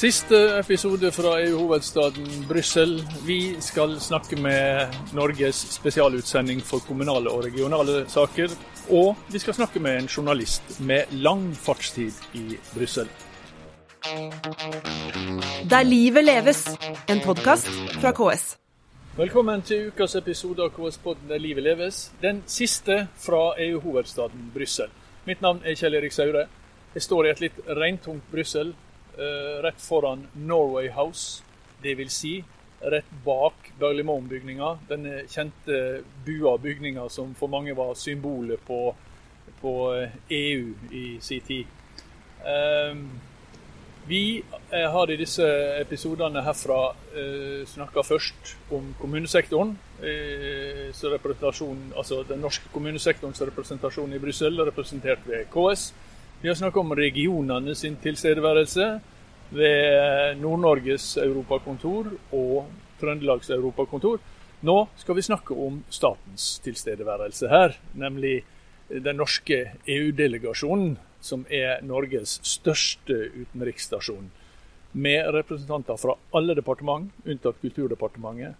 Siste episode fra EU-hovedstaden Brussel. Vi skal snakke med Norges spesialutsending for kommunale og regionale saker. Og vi skal snakke med en journalist med lang fartstid i Brussel. Der livet leves, en podkast fra KS. Velkommen til ukas episode av KS-podden Der livet leves. Den siste fra EU-hovedstaden Brussel. Mitt navn er Kjell Erik Saure. Jeg står i et litt regntungt Brussel rett foran Norway House. Vil si rett bak Berlimon-bygninga. Denne kjente bua bygninga som for mange var symbolet på, på EU eh, e i sin tid. Um, vi har i disse episodene herfra snakka først om kommunesektoren. Altså Den norske kommunesektorens representasjon i Brussel, representert ved KS. Vi har snakka om regionene sin tilstedeværelse ved Nord-Norges europakontor og Trøndelags europakontor. Nå skal vi snakke om statens tilstedeværelse her, nemlig den norske EU-delegasjonen, som er Norges største utenriksstasjon. Med representanter fra alle departement, unntatt Kulturdepartementet.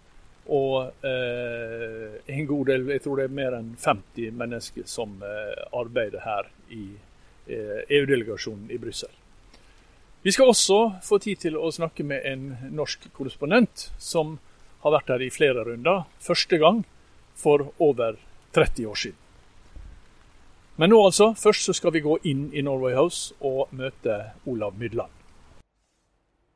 Og eh, en god del, jeg tror det er mer enn 50 mennesker som eh, arbeider her i EU-delegasjonen eh, e i Brussel. Vi skal også få tid til å snakke med en norsk korrespondent som har vært her i flere runder. Første gang for over 30 år siden. Men nå altså, først så skal vi gå inn i Norway House og møte Olav Mydland.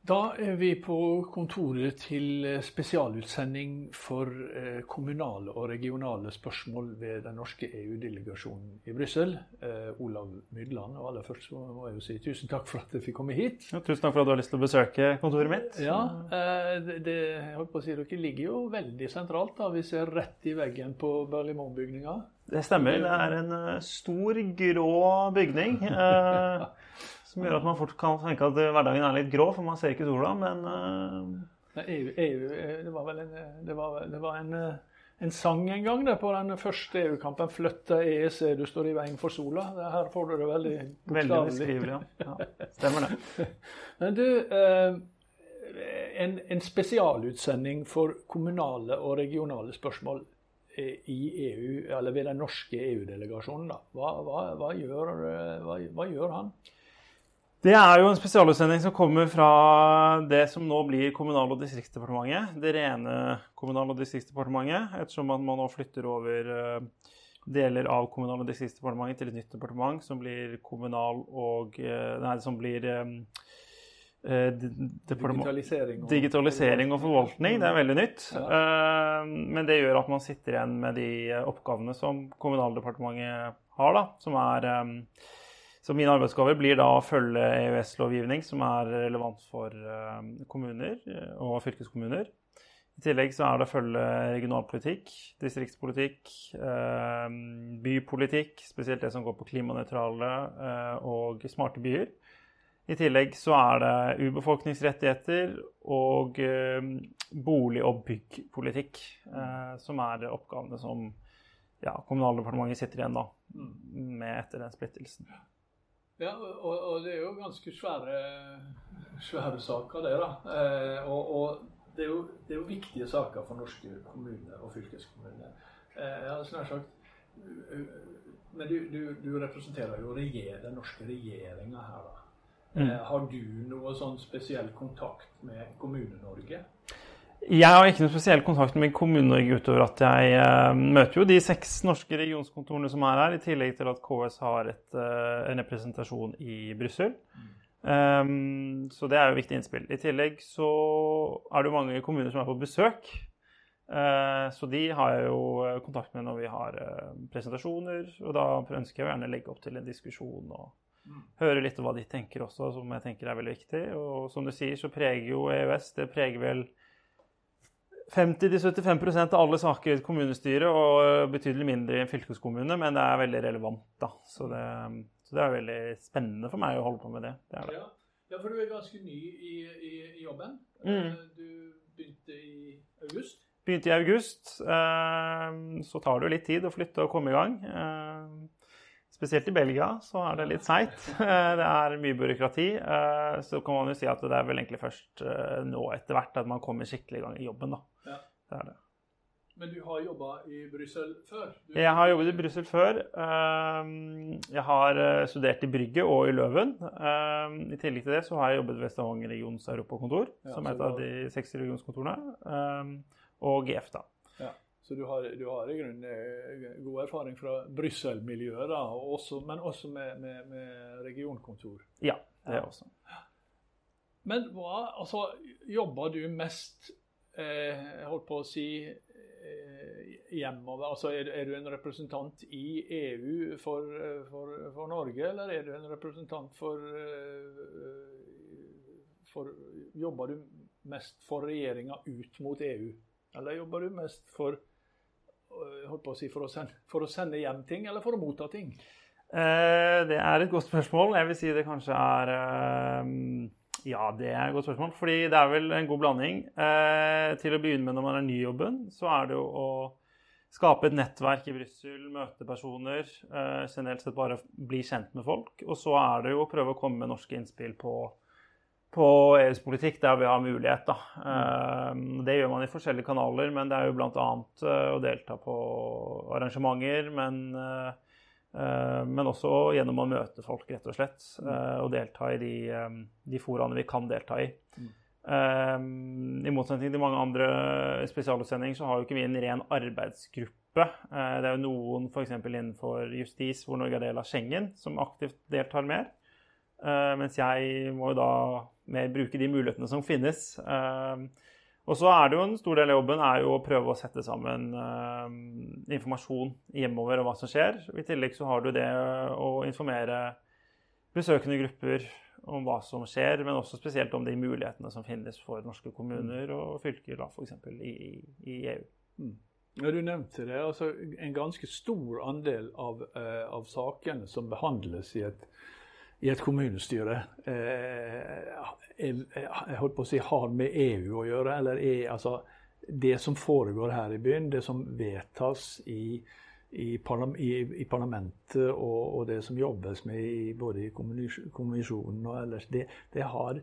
Da er vi på kontoret til eh, spesialutsending for eh, kommunale og regionale spørsmål ved den norske EU-delegasjonen i Brussel. Eh, Olav Mydland. Og aller først må jeg jo si tusen takk for at jeg fikk komme hit. Ja, tusen takk for at du har lyst til å besøke kontoret mitt. Ja, det, det, jeg holdt på å si, Dere ligger jo veldig sentralt. da. Vi ser rett i veggen på Berlimon-bygninga. Det stemmer. Det er en stor, grå bygning. Som gjør at man fort kan tenke at hverdagen er litt grå, for man ser ikke sola, men uh... EU, EU, det var vel en, det var, det var en, en sang en gang der, på den første EU-kampen. 'Flytte EEC, du står i veien for sola'. Her får du det veldig Veldig beskrivelig, ja. ja. Stemmer det. Men du, en, en spesialutsending for kommunale og regionale spørsmål i EU, eller ved den norske EU-delegasjonen. Hva, hva, hva, gjør, hva gjør han? Det er jo en spesialutsending som kommer fra det som nå blir Kommunal- og distriktsdepartementet. Det rene Kommunal- og distriktsdepartementet, ettersom at man nå flytter over eh, deler av Kommunal- og distriktsdepartementet til et nytt departement som blir kommunal og eh, Nei, som blir eh, Digitalisering og, digitalisering og forvaltning. Det er veldig nytt. Ja. Men det gjør at man sitter igjen med de oppgavene som Kommunaldepartementet har, da, som er så min arbeidsgave blir da å følge EØS-lovgivning som er relevant for eh, kommuner eh, og fylkeskommuner. I tillegg så er det å følge regionalpolitikk, distriktspolitikk, eh, bypolitikk, spesielt det som går på klimanøytrale og smarte byer. I tillegg så er det urbefolkningsrettigheter og bolig- og byggpolitikk som er oppgavene som ja, Kommunaldepartementet sitter igjen da, med etter den splittelsen. Ja, og, og, det er jo ganske svære, svære saker, det. da. Eh, og, og det, er jo, det, er jo, viktige saker for norske kommuner og fylkeskommuner. Eh, jeg hadde sagt Men du, du, du representerer jo regjering, den norske regjeringa her, da. Mm. Eh, har du noe sånn spesiell kontakt med Kommune-Norge? Jeg har ikke noen spesiell kontakt med Kommune-Norge utover at jeg uh, møter jo de seks norske regionskontorene som er her, i tillegg til at KS har et, uh, en representasjon i Brussel. Um, så det er jo viktig innspill. I tillegg så er det jo mange kommuner som er på besøk. Uh, så de har jeg jo kontakt med når vi har presentasjoner. Og da ønsker jeg gjerne å legge opp til en diskusjon og mm. høre litt om hva de tenker også, som jeg tenker er veldig viktig. Og som du sier, så preger jo EØS det preger vel 50-75% av alle saker i et kommunestyre og eh, betydelig mindre i en fylkeskommune, men det er veldig relevant. da. Så det, så det, er veldig spennende for meg å holde på med det. det, det. Ja. ja. for du er ganske ny i, i, i jobben. Mm. Eh, du begynte i august? Begynte i august. Eh, så tar det jo litt tid å flytte og komme i gang. Spesielt i Belgia så er det litt seigt. Det er mye byråkrati. Eh, så kan man jo si at det er vel egentlig først eh, nå etter hvert at man kommer skikkelig i gang i jobben, da. Ja. Det er det. Men du har jobba i Brussel før? Du... Jeg har jobbet i Brussel før. Eh, Jeg har studert i Brygge og i Løven. I tillegg til det så har jeg jobbet ved Stavanger regions europakontor, Ja, som er et av de seks regionskontorene, og GF, da. Så du har, du har i grunnen eh, god erfaring fra Brussel-miljøet, og men også med, med, med regionkontor. Ja, det også. Men hva, altså, jobber du mest eh, holdt på å si eh, hjemover? Altså, er, er du en representant i EU for, eh, for, for Norge, eller er du en representant for, eh, for Jobber du mest for regjeringa ut mot EU? Eller jobber du mest for holdt på å si, for å, sende, for å sende hjem ting, eller for å motta ting? Eh, Det er et godt spørsmål. Jeg vil si det kanskje er eh, Ja, det er et godt spørsmål. Fordi det er vel en god blanding. Eh, Til å begynne med når man er ny i jobben, så er det jo å skape et nettverk i Brussel, møte personer, eh, generelt sett bare bli kjent med folk. Og så er det jo å prøve å komme med norske innspill på, på EUs politikk der vi har mulighet. Da. Eh, Det gjør man i forskjellige kanaler, men det er jo bl.a. å delta på arrangementer. men eh, Eh, Men også gjennom å møte folk, rett og slett. eh, Og delta i de, eh, de foraene vi kan delta i. Mm. Eh, I motsetning til mange andre spesialutsendinger så har jo ikke vi en ren arbeidsgruppe. Eh, Det er jo noen f.eks. innenfor justis, hvor Norge er del av Schengen, som aktivt deltar mer. Eh, Mens jeg må jo da mer bruke de mulighetene som finnes. Eh, og så er det jo en stor del av jobben er jo å prøve å sette sammen eh, informasjon hjemover om hva som skjer. I tillegg så har du det å informere besøkende grupper om hva som skjer, men også spesielt om de mulighetene som finnes for norske kommuner og fylker, da f.eks. I, i EU. Ja, du nevnte det. altså En ganske stor andel av, uh, av sakene som behandles i et, i et kommunestyre, eh, er, jeg holdt på å si har med EU å gjøre. Eller er altså det som foregår her i byen, det som vedtas i, i, i, i parlamentet og, og det som jobbes med både i kommisjonen og ellers, det, det har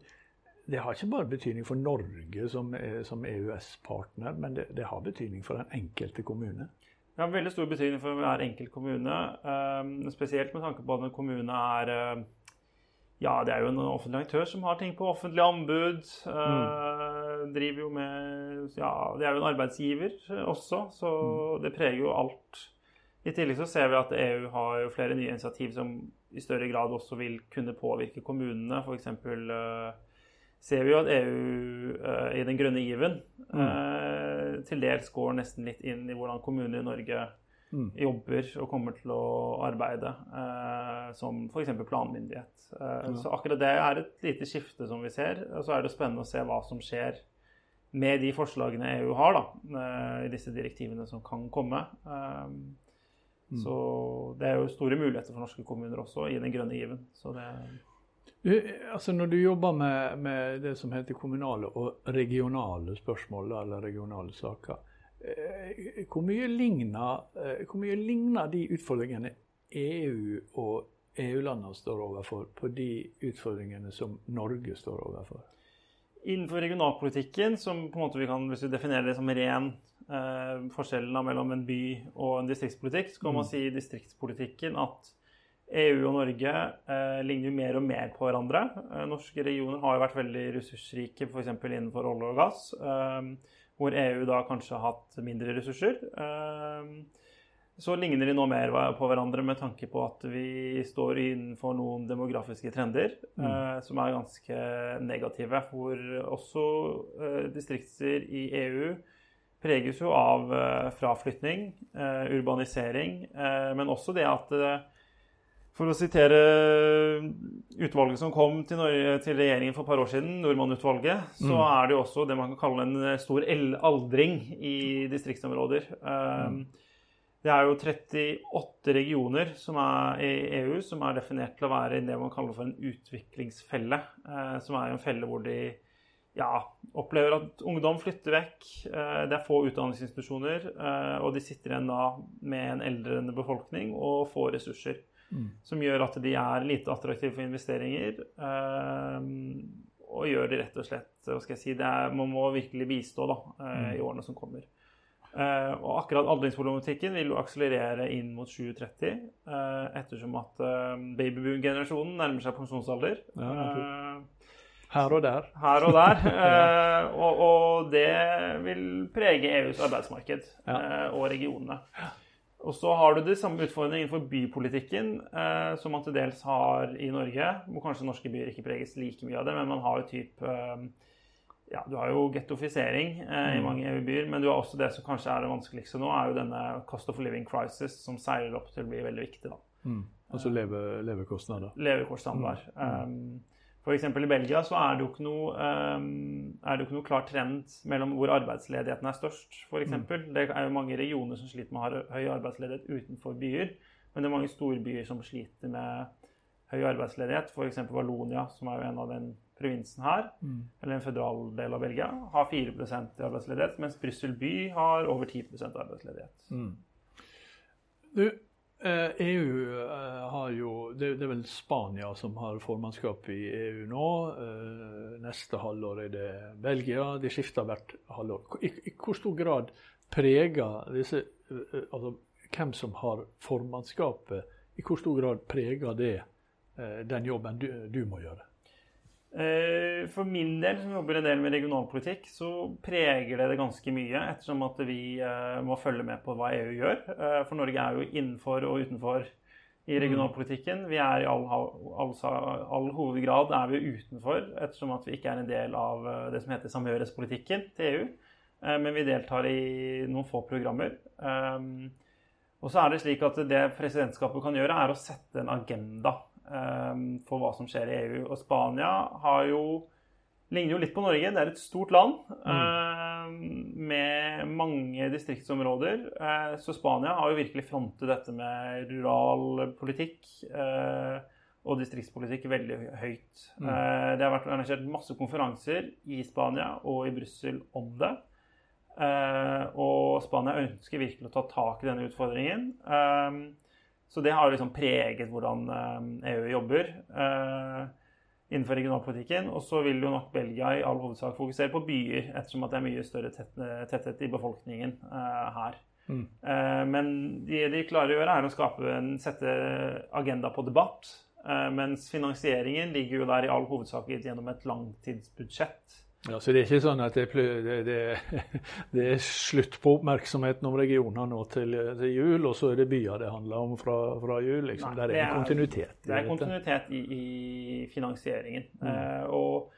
det har ikke bare betydning for Norge som, eh, som EØS-partner, men det, det har betydning for den enkelte kommune. Det har veldig stor betydning for hver enkelt kommune. eh, Spesielt med tanke på at en kommune er eh, Ja, det er jo en offentlig aktør som har ting på offentlig anbud. eh, Driver jo med Ja, det er jo en arbeidsgiver eh, også, så det preger jo alt. I tillegg så ser vi at EU har jo flere nye initiativ som i større grad også vil kunne påvirke kommunene. F.eks. Uh, ser vi jo at EU eh, i den grønne given eh, til dels går nesten litt inn i hvordan kommuner i Norge Mm. jobber og kommer til å arbeide, eh, som f.eks. planmyndighet. Eh, Så akkurat det er et lite skifte som vi ser. Og så er det spennende å se hva som skjer med de forslagene EU har da, eh, i disse direktivene som kan komme. Eh, Så det er jo store muligheter for norske kommuner også i den grønne given. Så det Du, altså når du jobber med, med det som heter kommunale og regionale spørsmål, eller regionale saker, hvor mye ligner, eh, hvor mye ligner de utfordringene EU og EU-landene står overfor, på de utfordringene som Norge står overfor? Innenfor regionalpolitikken, som på en måte vi kan, hvis vi definerer det som ren eh, forskjellen mellom en by og en distriktspolitikk, så kan man si i distriktspolitikken at EU og Norge eh, ligner mer og mer på hverandre. Eh, norske regioner har jo vært veldig ressursrike f.eks. innenfor olje og gass, eh, hvor EU da kanskje har hatt mindre ressurser. Eh, så ligner de nå mer på hverandre med tanke på at vi står innenfor noen demografiske trender mm. som er ganske negative. Hvor også eh, distrikter i EU preges jo av eh, fraflytning, eh, urbanisering, eh, men også det at eh, for å sitere utvalget som kom til, Norge, til regjeringen for et par år siden, Nordmann-utvalget, så er det jo også det man kan kalle en stor el- aldring i distriktsområder. Mm. Det er jo 38 regioner som er i EU som er definert til å være i det man kaller for en utviklingsfelle. eh, Som er en felle hvor de ja, opplever at ungdom flytter vekk. Eh, det er få utdanningsinstitusjoner, eh, og de sitter igjen da med en eldrende befolkning og få ressurser. Mm. Som gjør at de er lite attraktive for investeringer. Og gjør det rett og slett hva skal jeg si, er, Man må virkelig bistå da, i mm. årene som kommer. Uh, og akkurat aldringsproblematikken vil jo akselerere inn mot 2030, uh, ettersom at uh, babyboom-generasjonen nærmer seg pensjonsalder. Ja, her og der. Her og der. og, og, det vil prege EUs arbeidsmarked ja. og regionene. Og så har du de samme utfordringene innenfor bypolitikken som man til dels har i Norge. Hvor kanskje norske byer ikke preges like mye av det, men man har jo type ja, du har jo gettofisering eh, i mm. mange EU-byer, men du har også det som kanskje er det vanskeligste nå, er jo denne cost of living crisis som seiler opp til å bli veldig viktig. da. Mm. Altså leve, levekostnader. Levekoststandard. Mm. Um, F.eks. i Belgia så er det jo ikke noe, um, er det jo ikke noe klar trend mellom hvor arbeidsledigheten er størst, f.eks. Mm. Det er jo mange regioner som sliter med å ha høy arbeidsledighet utenfor byer, men det er mange storbyer som sliter med høy arbeidsledighet. F.eks. Valonia, som er jo en av den provinsen her, mm. eller en føderal del av Belgia, har 4 arbeidsledighet, mens Brussel by har over 10 arbeidsledighet. Mm. Du, EU eh, e eh, har jo det, er vel Spania som har formannskap i EU nå. Eh, neste halvår er det Belgia. De skifter hvert halvår. I, hvor stor grad preger disse Altså hvem som har formannskapet, i hvor stor grad preger det den jobben du, du må gjøre? Eh, for min del, som jobber en del med regionalpolitikk, så preger det det ganske mye. Ettersom at vi eh, må følge med på hva EU gjør. Eh, for Norge er jo innenfor og utenfor i mm. regionalpolitikken. Vi er i all, all, all, hovedgrad er vi utenfor, ettersom at vi ikke er en del av det som heter samhørighetspolitikken til EU. Men vi deltar i noen få programmer. Og så er det slik at det presidentskapet kan gjøre, er å sette en agenda for hva som skjer i EU. Og Spania har jo ligner jo litt på Norge. Det er et stort land mm. uh, med mange distriktsområder. Uh, så Spania har jo virkelig frontet dette med rural politikk uh, og distriktspolitikk veldig høyt. Mm. det har vært arrangert masse konferanser i Spania og i Brussel om det. og Spania ønsker virkelig å ta tak i denne utfordringen. Så det har liksom preget hvordan EU eh, e jobber eh, innenfor regionalpolitikken. Og så vil jo nok Belgia i all hovedsak fokusere på byer, ettersom at det er mye større tetthet i befolkningen eh, her. Mm. Men det de klarer å gjøre, er å skape en, sette agenda på debatt. Mens finansieringen ligger jo der i all hovedsak gjennom et langtidsbudsjett. Ja, Så det er ikke sånn at det, det, det, det er slutt på oppmerksomheten om regioner nå til, til, jul, og så er det byer det handler om fra, fra jul? Liksom. Nei, det er en kontinuitet? Det er kontinuitet i, i finansieringen. Mm. Eh, og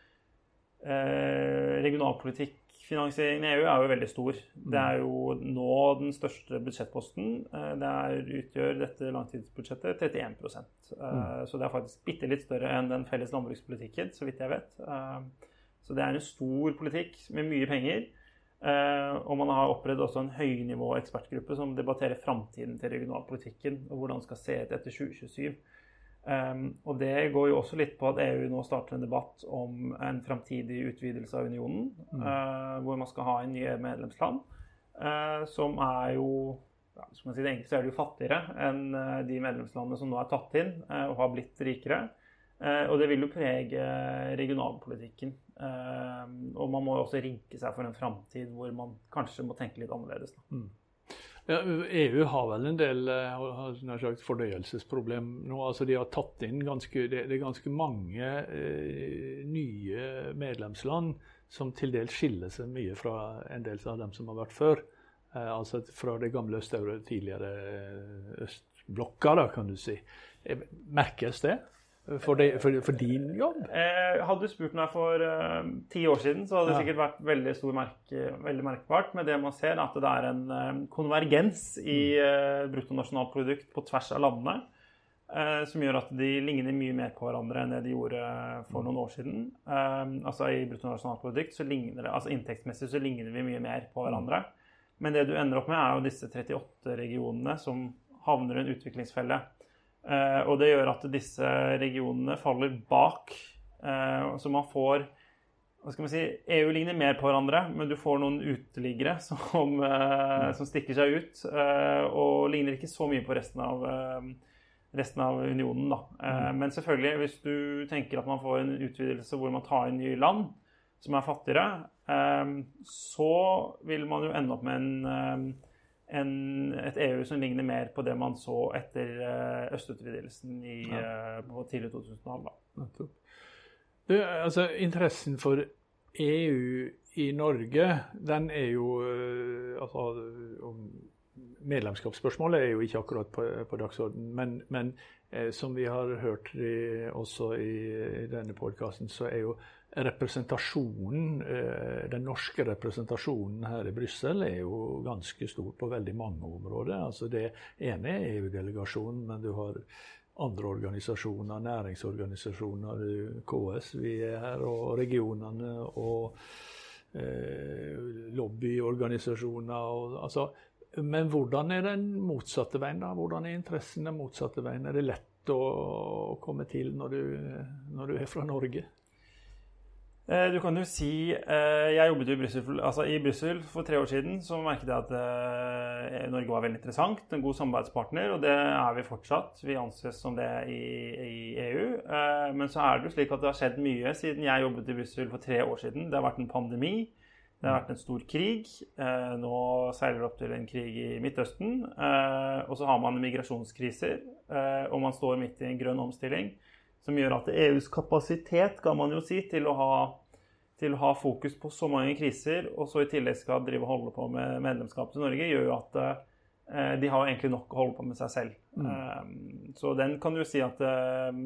eh, regionalpolitikkfinansieringen i EU er jo veldig stor. Det er jo nå den største budsjettposten. Eh, det er, utgjør dette langtidsbudsjettet 31 eh, mm. Så det er faktisk bitte litt større enn den felles landbrukspolitikken, så vidt jeg vet. Eh, så det er en stor politikk med mye penger. Uh, og man har opprettet også en høynivå ekspertgruppe som debatterer framtiden til regionalpolitikken og hvordan den skal se ut etter 2027. Um, og det går jo også litt på at EU nå starter en debatt om en framtidig utvidelse av unionen. Mm. Uh, hvor man skal ha en ny medlemsland. Uh, som er jo ja, skal man si det enkelt, så er det jo fattigere enn de medlemslandene som nå er tatt inn og har blitt rikere. og det vil jo prege regionalpolitikken. Ehm, og man må også rinke seg for en framtid hvor man kanskje må tenke litt annerledes. Mm. Ja, EU har vel en del sagt, fordøyelsesproblem nå. altså De har tatt inn ganske, det, er ganske mange eh, nye medlemsland som til dels skiller seg mye fra en del av dem som har vært før. Eh, altså fra det gamle Øst-Euro, tidligere østblokka, da, kan du si. Eh, merkes det? For, de, for, for, din jobb? Eh, hadde du spurt meg for eh, ti år siden, så hadde det ja. sikkert vært veldig, stor merke, veldig merkbart. Men det man ser, er at det er en eh, konvergens i eh, bruttonasjonalprodukt på tvers av landene. Uh, som gjør at de ligner mye mer på hverandre enn det de gjorde for noen år siden. altså I bruttonasjonalprodukt så ligner det, altså inntektsmessig så ligner vi mye mer på hverandre. Men det du ender opp med, er jo disse 38 regionene som havner i en utviklingsfelle. Eh, og det gjør at disse regionene faller bak. Eh, så man får hva skal man si, EU ligner mer på hverandre, men du får noen uteliggere som, uh, som stikker seg ut. Og ligner ikke så mye på resten av, resten av unionen. Da. Mm. Men selvfølgelig, hvis du tenker at man får en utvidelse hvor man tar inn nye land som er fattigere, så vil man jo ende opp med en, en, et EU som ligner mer på det man så etter østutvidelsen i, ja. på tidlig 2000-tall. Du, altså, interessen for EU i Norge, den er jo uh, altså, Medlemskapsspørsmålet er jo ikke akkurat på, på dagsordenen. Men, men som vi har hørt i, også i, i denne podkasten, så er jo representasjonen, eh, den norske representasjonen her i Brussel er jo ganske stor på veldig mange områder. Altså Det ene er EU-delegasjonen, men du har andre organisasjoner, næringsorganisasjoner, KS, vi er her, og regionene og eh, lobbyorganisasjoner. Og, altså, men hvordan er den motsatte veien? da? Hvordan er interessen den motsatte veien? Er det lett å, komme til når du, når du er fra Norge? Eh, du kan jo si eh, Jeg jobbet i Brussel altså for tre år siden. Så merket jeg at eh, Norge var veldig interessant, en god samarbeidspartner. Og det er vi fortsatt. Vi anses som det i, i EU. Men så er det jo slik at det har skjedd mye siden jeg jobbet i Brussel for tre år siden. Det har vært en pandemi. Det har vært en stor krig. Nå seiler det opp til en krig i Midtøsten. Og så har man migrasjonskriser, og man står midt i en grønn omstilling som gjør at EUs kapasitet kan man jo si, til å ha, til å ha fokus på så mange kriser, og så i tillegg skal drive og holde på med medlemskap til Norge, gjør jo at eh, de har egentlig nok å holde på med seg selv. Mm. Eh, så den kan du si at eh,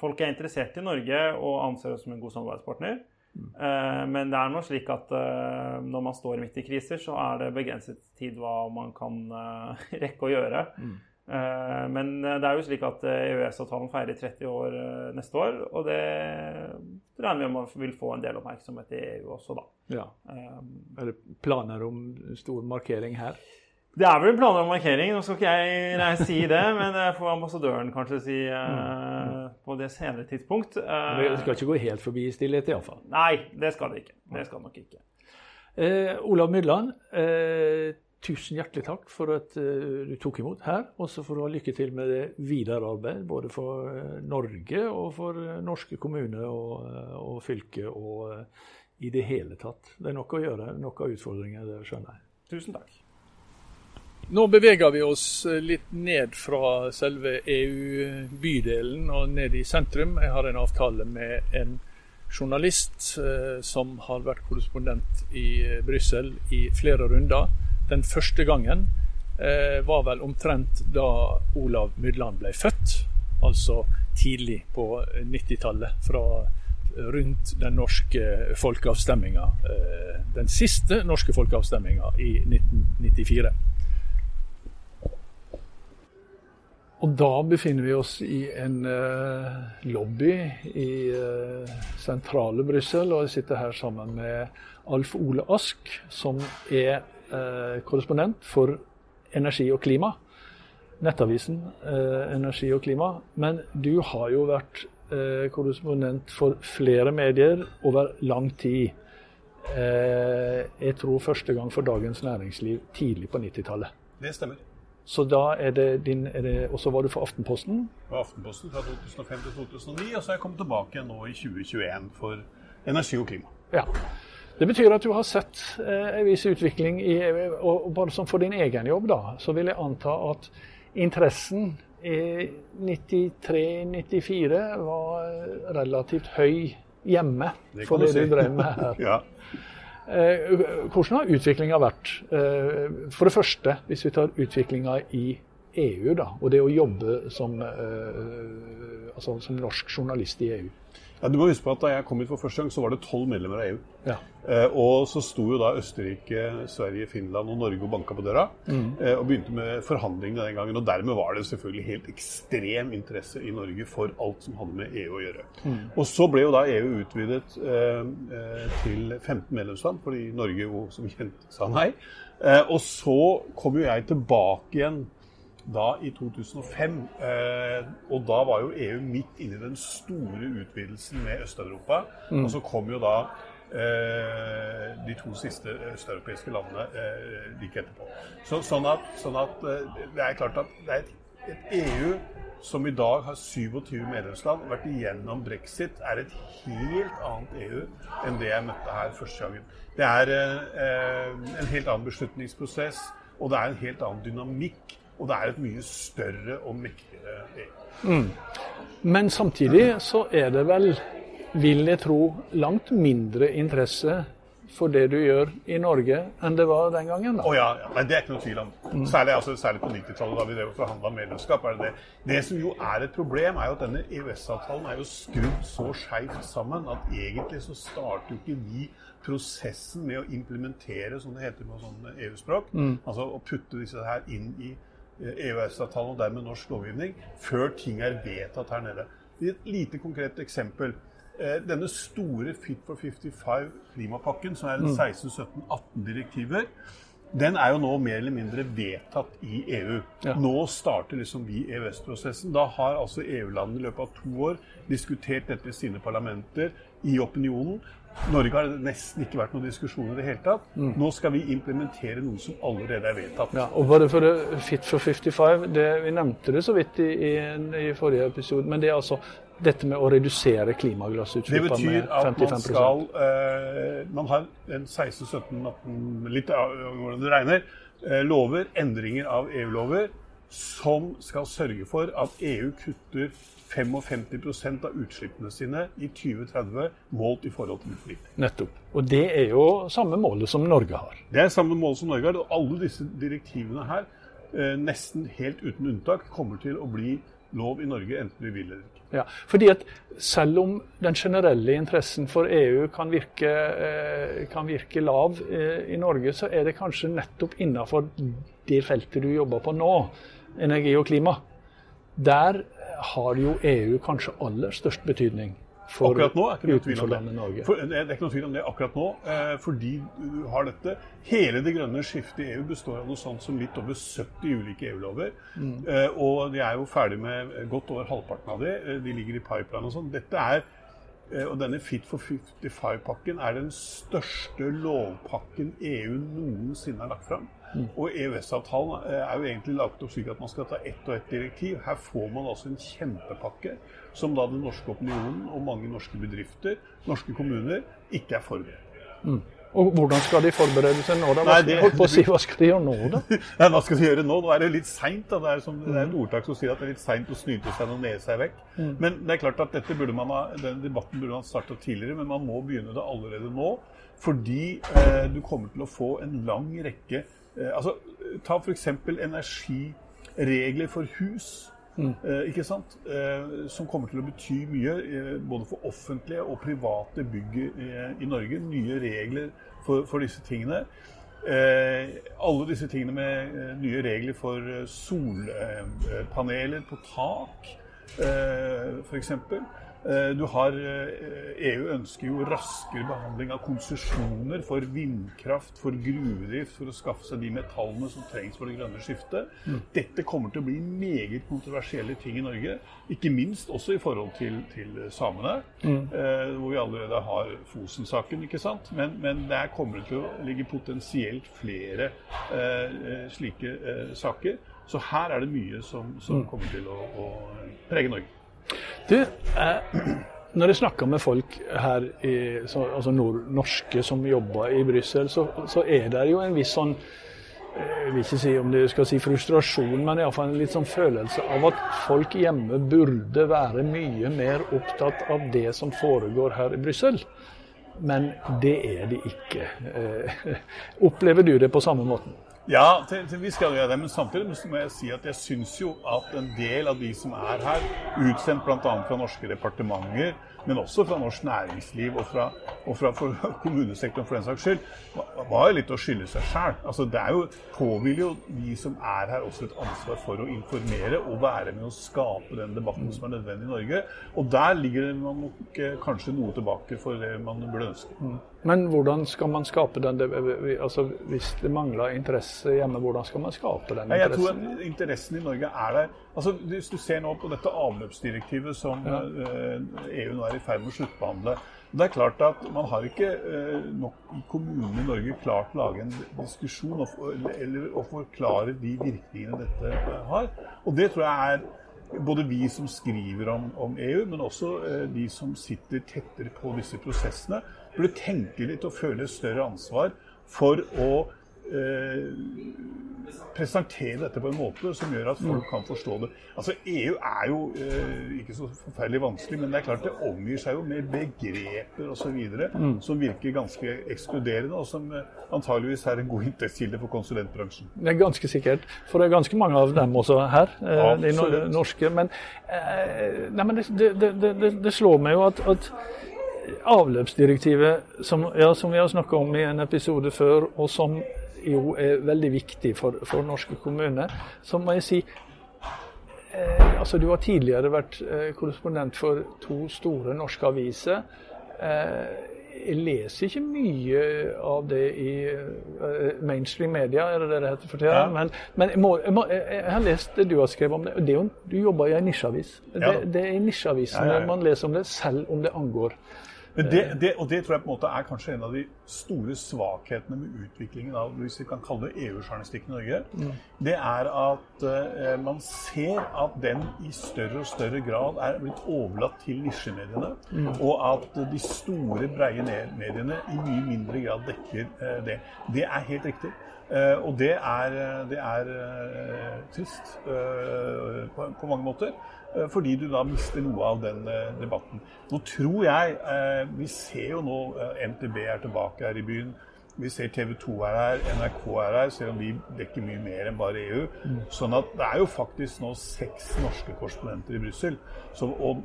folk er interessert i Norge og anser oss som en god samarbeidspartner. Mm. Uh, men det er nå slik at uh, når man står midt i kriser, så er det begrenset tid hva man kan rekke å gjøre. Mm. Eh, men eh, det er jo slik at EØS-avtalen eh, e feirer 30 år neste år, og det regner vi med vil få en del oppmerksomhet i EU også, da. Ja. Er det planer om stor markering her? Det er vel planer om markering. Nå skal ikke jeg si det, men det får ambassadøren kanskje si uh, på det senere tidspunkt. Uh, det skal ikke gå helt forbi stillhet, iallfall? Nei, det skal det ikke. Det skal nok ikke. Uh, Olav Mydland, tusen hjertelig takk for at uh, du tok imot her. Og så får du ha lykke til med det videre arbeid, både for uh, Norge og for uh, norske kommuner og, og fylke og i det hele tatt. Det er nok å gjøre, nok av utfordringer, det skjønner jeg. Tusen takk. Nå beveger vi oss litt ned fra selve EU-bydelen og ned i sentrum. Jeg har en avtale med en journalist som har vært korrespondent i Brussel i flere runder den første gangen eh, var vel omtrent da Olav Mydland ble født. Altså tidlig på 90-tallet. Fra rundt den norske folkeavstemminga. Eh, den siste norske folkeavstemminga i 1994. Og da befinner vi oss i en uh, lobby i uh, sentrale Brussel, og jeg sitter her sammen med Alf Ole Ask, som er eh, korrespondent for energi og klima. Nettavisen eh, Energi og klima. Men du har jo vært eh, korrespondent for flere medier over lang tid. Eh, jeg tror første gang for Dagens Næringsliv tidlig på 90-tallet. Det stemmer. Så da er det din Og så var du for Aftenposten? For Aftenposten fra 2005 til 2009, og så er jeg kommet tilbake nå i 2021 for energi og klima. Ja. Det betyr at du har sett eh, en viss utvikling i og Bare som for din egen jobb, da, så vil jeg anta at interessen i 93-94 var relativt høy hjemme det for det du drev med her. ja. eh, hvordan har utviklinga vært? Eh, for det første, hvis vi tar utviklinga i EU, da, og det å jobbe som, altså, som norsk journalist i EU. Ja, du må huske på at Da jeg kom hit for første gang, så var det tolv medlemmer av EU. Ja. Eh, og så sto jo da Østerrike, Sverige, Finland og Norge og banka på døra. Mm. Eh, og begynte med forhandlingene den gangen. Og dermed var det selvfølgelig helt ekstrem interesse i Norge for alt som hadde med EU å gjøre. Mm. Og så ble jo da EU utvidet eh, eh til 15 medlemsland, fordi Norge jo som kjent sa nei. Eh, og så kom jo jeg tilbake igjen da i 2005. Eh, og da var jo EU midt inne i den store utvidelsen med Øst-Europa. Mm. Og så kom jo da eh, de to siste østeuropeiske landene eh, like etterpå. Så, sånn at, sånn at det er klart at det er et, et EU som i dag har 27 medlemsland, vært igjennom brexit, er et helt annet EU enn det jeg møtte her første gangen. Det er eh, en helt annen beslutningsprosess, og det er en helt annen dynamikk. Og det er et mye større og mektigere EU. Mm. Men samtidig så er det vel, vil jeg tro, langt mindre interesse for det du gjør i Norge enn det var den gangen? da? Oh, ja, ja. Nei, Det er ikke noe tvil om. Mm. Særlig, altså, særlig på 90-tallet, da vi forhandla medlemskap. er Det det. Det som jo er et problem, er jo at denne EØS-avtalen er jo skrudd så skeivt sammen at egentlig så starter jo ikke vi prosessen med å implementere, som det heter på sånn EU-språk, mm. altså å putte disse her inn i EØS-avtalen og dermed norsk lovgivning, før ting er vedtatt her nede. Et lite konkret eksempel. Eh, denne store Fit for 55-klimapakken, som er 16-17-18-direktiver, den er jo nå mer eller mindre vedtatt i EU. Ja. Nå starter liksom vi EØS-prosessen. Da har altså EU-landene i løpet av to år diskutert dette i sine parlamenter, i opinionen. Norge har det nesten ikke vært noen diskusjon i det hele tatt. Mm. Nå skal vi implementere noe som allerede er vedtatt. Ja, og bare for Fit for 55, det, Vi nevnte det så vidt i, i, i, forrige episode, men det er altså dette med å redusere klimagassutslippene med 55 Det betyr at man skal uh, Man har en 16-17-18 Litt av hvordan det regner. Uh, lover, endringer av EU-lover, som skal sørge for at EU kutter 55% av utslippene sine i 2030 målt i forhold til utslipp. Nettopp. Og det er jo samme målet som Norge har. Det er samme mål som Norge har. Og alle disse direktivene her, eh, nesten helt uten unntak, kommer til å bli lov i Norge, enten vi vil eller ikke. Ja, fordi at Selv om den generelle interessen for EU kan virke, eh, kan virke lav eh, i Norge, så er det kanskje nettopp innenfor det feltet du jobber på nå, energi og klima. Der har jo EU kanskje aller størst betydning for akkurat nå er ikke tvil om det. Norge. For, det er ikke noe tvil om det akkurat nå, eh, fordi du har dette. Hele det grønne skiftet i EU består av noe sånt som litt over 70 ulike EU-lover. Mm. Eh, og de er jo ferdig med godt over halvparten av det. Eh, de ligger i pipeline og sånn. Dette er eh, og denne Fit for 55-pakken er den største lovpakken EU noensinne har lagt fram. Og EØS-avtalen er jo egentlig laget opp slik at man skal ta ett og ett direktiv. Her får man altså en kjempepakke som da den norske opinionen og mange norske bedrifter, norske kommuner, ikke er forberedt. Mm. Og Hvordan skal de forberede seg nå? da? Hva, Nei, det, på å si, hva skal de gjøre nå, da? Nei, hva skal de gjøre nå? Nå er det litt seint. Det, er det er et ordtak som sier at det er litt seint å snyte seg og nede seg vekk. Mm. Men det er klart at dette burde man ha, denne debatten burde man starta tidligere, men man må begynne det allerede nå. Fordi eh, du kommer til å få en lang rekke Eh, altså, ta f.eks. energiregler for hus. Mm. Eh, ikke sant? Eh, som kommer til å bety mye både for offentlige og private bygg i Norge. Nye regler for, for disse tingene. alle disse tingene med nye regler for solpaneler på tak, uh, f.eks. Eh, du har EU eh, e ønsker jo raskere behandling av konsesjoner for vindkraft, for gruvedrift, for å skaffe seg de metallene som trengs for det grønne skiftet. Mm. Dette kommer til å bli meget kontroversielle ting i Norge. Ikke minst også i forhold til, til samene, mm. eh, hvor vi allerede har Fosen-saken. ikke sant? Men, men, der kommer det til å ligge potensielt flere eh, slike eh, saker. Så her er det mye som, som mm. kommer til å, å prege Norge. Du, eh, når jeg snakker med folk her, i, så, altså nord, norske som jobber i Brussel, så, så, er det jo en viss sånn eh, jeg vil ikke si om det skal si frustrasjon, men iallfall en litt sånn følelse av at folk hjemme burde være mye mer opptatt av det som foregår her i Brussel. Men det er de ikke. Eh, opplever du det på samme måten? Ja, til, til vi skal gjøre det. Men samtidig må jeg si at jeg syns jo at en del av de som er her, utsendt bl.a. fra norske departementer, men også fra norsk næringsliv og fra, og fra kommunesektoren for den saks skyld, var jo litt å skylde seg sjæl. Altså, det er jo, påhviler jo de som er her også et ansvar for å informere og være med å skape den debatten som er nødvendig i Norge. Og der ligger man nok kanskje noe tilbake for det man burde ønske. Men hvordan skal man skape den altså Hvis det mangler interesse hjemme, hvordan skal man skape den interessen? Jeg tror at interessen i Norge er der. Altså, Hvis du ser nå på dette avløpsdirektivet som ja. EU eh, nå er i ferd med å sluttbehandle, Det er klart at Man har ikke eh, nok i kommunene i Norge klart å lage en diskusjon og, eller å forklare de virkningene dette eh, har. Og Det tror jeg er både vi som skriver om, om EU, men også eh, de som sitter tettere på disse prosessene, burde tenke litt og føle større ansvar for å eh, presentere dette på en måte som gjør at folk kan forstå det. Altså EU er jo eh, ikke så forferdelig vanskelig, men det er klart det omgir seg jo med begreper osv. Mm. som virker ganske ekskluderende, og som eh, antageligvis er en god inntektskilde for konsulentbransjen. Det er ganske sikkert, for det er ganske mange av dem også her, eh, de norske. Men, eh, nei, men det, det, det, det, slår meg jo at, at avløpsdirektivet, som, ja, som vi har snakka om i en episode før, og som jo er veldig viktig for, for norske kommuner, så må jeg si eh, altså Du har tidligere vært eh, korrespondent for to store norske aviser. Eh, jeg leser ikke mye av det i uh, mainstream media, er det det det heter for tida. Ja. Men, men jeg, må, jeg, må, jeg, har lest det du har skrevet om det. det jo, du jobber i en nisjeavis. Ja. Det, det, er i nisjeavisen ja, man leser om det, selv om det angår men det, det, og det tror jeg på en måte er kanskje en av de store svakhetene med utviklingen av hvis vi kan kalle det EU-journalistikk i Norge. Mm. Det er at uh, man ser at den i større og større grad er blitt overlatt til nisjemediene. Mm. Og at de store, breie mediene i mye mindre grad dekker uh, det. Det er helt riktig. Uh, og det er, det er trist på, på mange måter. Eh, fordi du da mister noe av den eh, debatten. Nå tror jeg eh, Vi ser jo nå NTB er tilbake her i byen. Vi ser TV 2 er her, NRK er her, selv om de dekker mye mer enn bare EU. Mm. Sånn at det er jo faktisk nå seks norske korrespondenter i Brussel. Og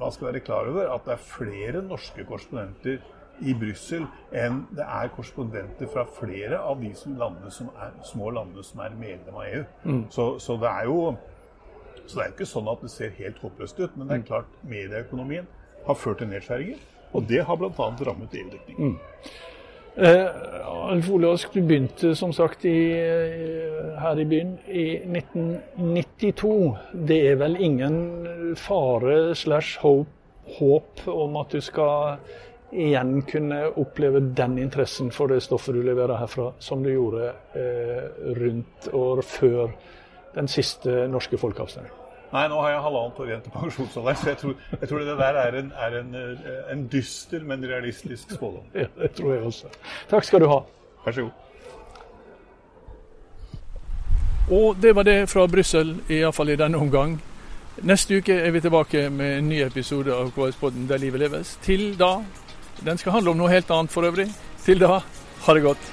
man skal være klar over at det er flere norske korrespondenter i Brussel enn det er korrespondenter fra flere av de landene som er, små landene som er medlem av EU. Mm. Så, så det er jo så det er jo ikke sånn at det ser helt håpløst ut. Men det er mm. klart medieøkonomien har ført til nedskjæringer. Og det har bl.a. rammet EU-dekningen. Mm. Eh, Alf du begynte som sagt i, her i byen i 1992. Det er vel ingen fare slash håp om at du skal igjen kunne oppleve den interessen for det stoffet du leverer herfra, som du gjorde eh, rundt år før den siste norske folkeavstemningen? Nei, nå har jeg halvannet år igjen til pensjonsalder, så jeg tror, jeg tror, det der er en, er en, eh, en dyster, men realistisk spådom. Ja, det tror jeg også. Takk skal du ha. Vær så god. Og det var det fra Brussel, iallfall i denne omgang. Neste uke er vi tilbake med en ny episode av KS-podden Der livet leves. Til da Den skal handle om noe helt annet for øvrig. Til da, ha det godt.